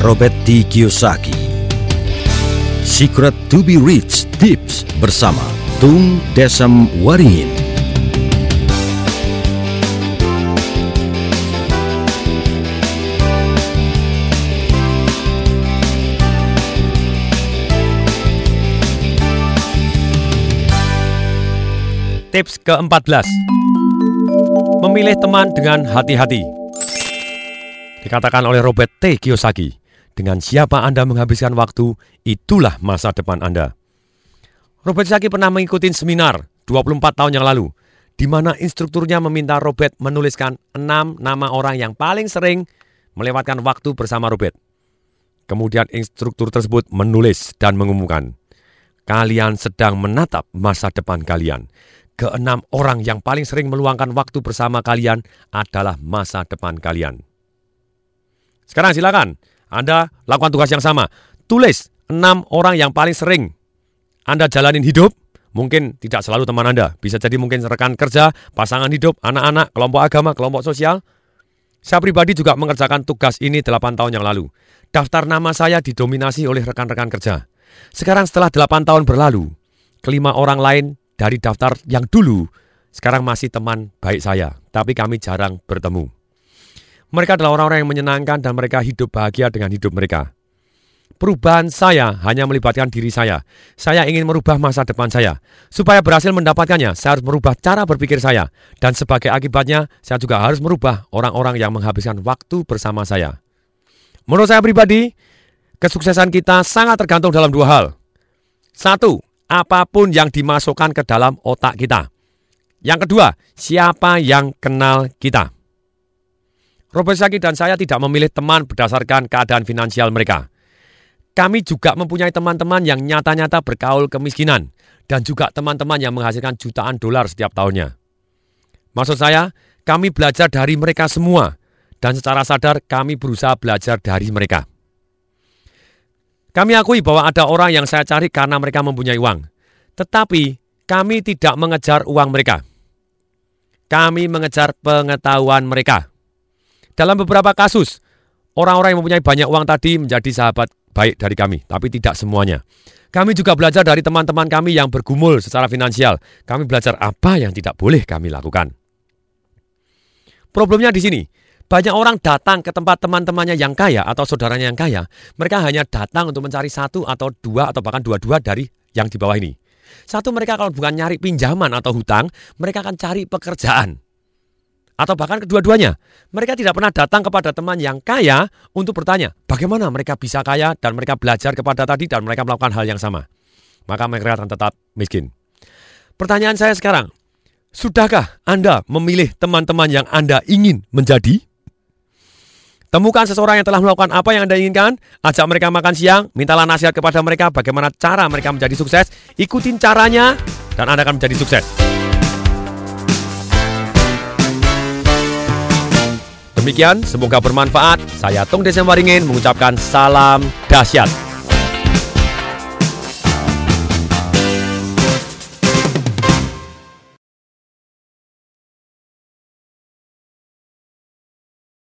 Robert T. Kiyosaki. Secret to be Rich Tips bersama Tung Desem Waringin. Tips ke-14 Memilih teman dengan hati-hati Dikatakan oleh Robert T. Kiyosaki Dengan siapa Anda menghabiskan waktu, itulah masa depan Anda Robert Kiyosaki pernah mengikuti seminar 24 tahun yang lalu di mana instrukturnya meminta Robert menuliskan 6 nama orang yang paling sering melewatkan waktu bersama Robert. Kemudian instruktur tersebut menulis dan mengumumkan, kalian sedang menatap masa depan kalian keenam orang yang paling sering meluangkan waktu bersama kalian adalah masa depan kalian. Sekarang silakan, Anda lakukan tugas yang sama. Tulis enam orang yang paling sering Anda jalanin hidup. Mungkin tidak selalu teman Anda, bisa jadi mungkin rekan kerja, pasangan hidup, anak-anak, kelompok agama, kelompok sosial. Saya pribadi juga mengerjakan tugas ini 8 tahun yang lalu. Daftar nama saya didominasi oleh rekan-rekan kerja. Sekarang setelah 8 tahun berlalu, kelima orang lain dari daftar yang dulu sekarang masih teman baik saya, tapi kami jarang bertemu. Mereka adalah orang-orang yang menyenangkan dan mereka hidup bahagia dengan hidup mereka. Perubahan saya hanya melibatkan diri saya. Saya ingin merubah masa depan saya. Supaya berhasil mendapatkannya, saya harus merubah cara berpikir saya. Dan sebagai akibatnya, saya juga harus merubah orang-orang yang menghabiskan waktu bersama saya. Menurut saya pribadi, kesuksesan kita sangat tergantung dalam dua hal. Satu, apa pun yang dimasukkan ke dalam otak kita. Yang kedua, siapa yang kenal kita. Robert Saki dan saya tidak memilih teman berdasarkan keadaan finansial mereka. Kami juga mempunyai teman-teman yang nyata-nyata berkaul kemiskinan dan juga teman-teman yang menghasilkan jutaan dolar setiap tahunnya. Maksud saya, kami belajar dari mereka semua dan secara sadar kami berusaha belajar dari mereka. Kami akui bahwa ada orang yang saya cari karena mereka mempunyai uang. Tetapi kami tidak mengejar uang mereka. Kami mengejar pengetahuan mereka. Dalam beberapa kasus, orang-orang yang mempunyai banyak uang tadi menjadi sahabat baik dari kami, tapi tidak semuanya. Kami juga belajar dari teman-teman kami yang bergumul secara finansial. Kami belajar apa yang tidak boleh kami lakukan. Problemnya di sini, banyak orang datang ke tempat teman-temannya yang kaya atau saudaranya yang kaya. Mereka hanya datang untuk mencari satu atau dua atau bahkan dua-dua dari yang di bawah ini. Satu mereka kalau bukan nyari pinjaman atau hutang, mereka akan cari pekerjaan. Atau bahkan kedua-duanya. Mereka tidak pernah datang kepada teman yang kaya untuk bertanya bagaimana mereka bisa kaya dan mereka belajar kepada tadi dan mereka melakukan hal yang sama. Maka mereka akan tetap miskin. Pertanyaan saya sekarang, sudahkah Anda memilih teman-teman yang Anda ingin menjadi? Temukan seseorang yang telah melakukan apa yang Anda inginkan, ajak mereka makan siang, mintalah nasihat kepada mereka bagaimana cara mereka menjadi sukses, ikutin caranya, dan Anda akan menjadi sukses. Demikian, semoga bermanfaat. Saya Tung Desem Waringin mengucapkan salam dahsyat.